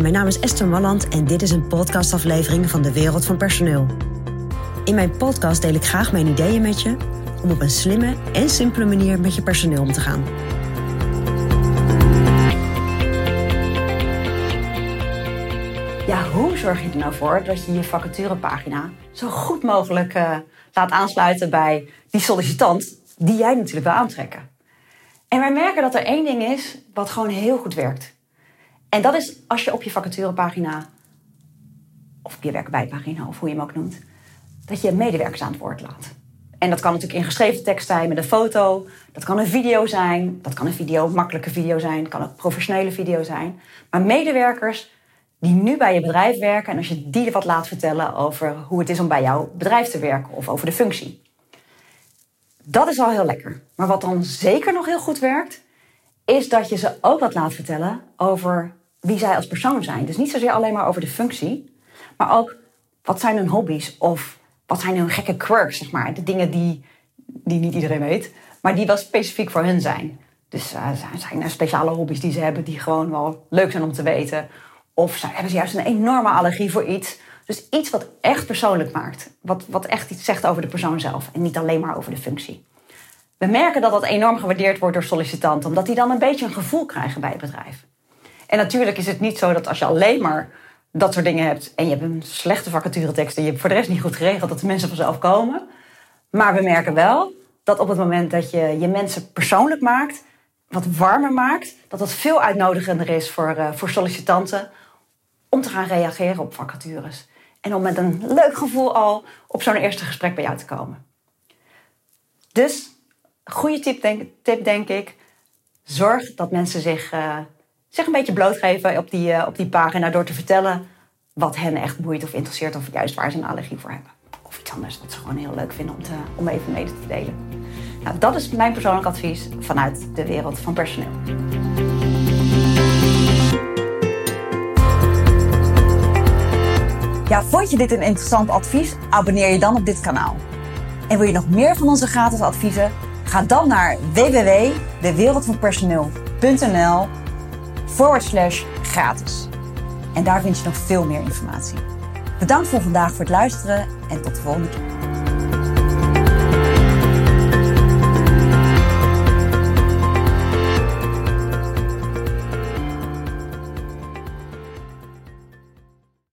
Mijn naam is Esther Malland en dit is een podcastaflevering van de Wereld van Personeel. In mijn podcast deel ik graag mijn ideeën met je om op een slimme en simpele manier met je personeel om te gaan. Ja, hoe zorg je er nou voor dat je je vacaturepagina zo goed mogelijk uh, laat aansluiten bij die sollicitant die jij natuurlijk wil aantrekken? En wij merken dat er één ding is wat gewoon heel goed werkt. En dat is als je op je vacaturepagina, of je werkbijpagina, of hoe je hem ook noemt, dat je medewerkers aan het woord laat. En dat kan natuurlijk in geschreven tekst zijn met een foto. Dat kan een video zijn. Dat kan een video, makkelijke video zijn. Kan ook professionele video zijn. Maar medewerkers die nu bij je bedrijf werken en als je die wat laat vertellen over hoe het is om bij jouw bedrijf te werken of over de functie. Dat is al heel lekker. Maar wat dan zeker nog heel goed werkt, is dat je ze ook wat laat vertellen over wie zij als persoon zijn. Dus niet zozeer alleen maar over de functie, maar ook wat zijn hun hobby's of wat zijn hun gekke quirks, zeg maar. De dingen die, die niet iedereen weet, maar die wel specifiek voor hun zijn. Dus uh, zijn er speciale hobby's die ze hebben die gewoon wel leuk zijn om te weten. Of hebben ze juist een enorme allergie voor iets. Dus iets wat echt persoonlijk maakt. Wat, wat echt iets zegt over de persoon zelf en niet alleen maar over de functie. We merken dat dat enorm gewaardeerd wordt door sollicitanten, omdat die dan een beetje een gevoel krijgen bij het bedrijf. En natuurlijk is het niet zo dat als je alleen maar dat soort dingen hebt en je hebt een slechte vacaturetekst en je hebt voor de rest niet goed geregeld, dat de mensen vanzelf komen. Maar we merken wel dat op het moment dat je je mensen persoonlijk maakt, wat warmer maakt, dat dat veel uitnodigender is voor, uh, voor sollicitanten om te gaan reageren op vacatures. En om met een leuk gevoel al op zo'n eerste gesprek bij jou te komen. Dus, goede tip denk, tip denk ik. Zorg dat mensen zich, uh, zich een beetje blootgeven op die, uh, op die pagina door te vertellen wat hen echt boeit of interesseert of juist waar ze een allergie voor hebben. Of iets anders wat ze gewoon heel leuk vinden om, te, om even mede te delen. Nou, dat is mijn persoonlijk advies vanuit de wereld van personeel. Ja, vond je dit een interessant advies? Abonneer je dan op dit kanaal. En wil je nog meer van onze gratis adviezen? Ga dan naar www.dewereldvanpersoneel.nl forward slash gratis. En daar vind je nog veel meer informatie. Bedankt voor vandaag voor het luisteren en tot de volgende keer.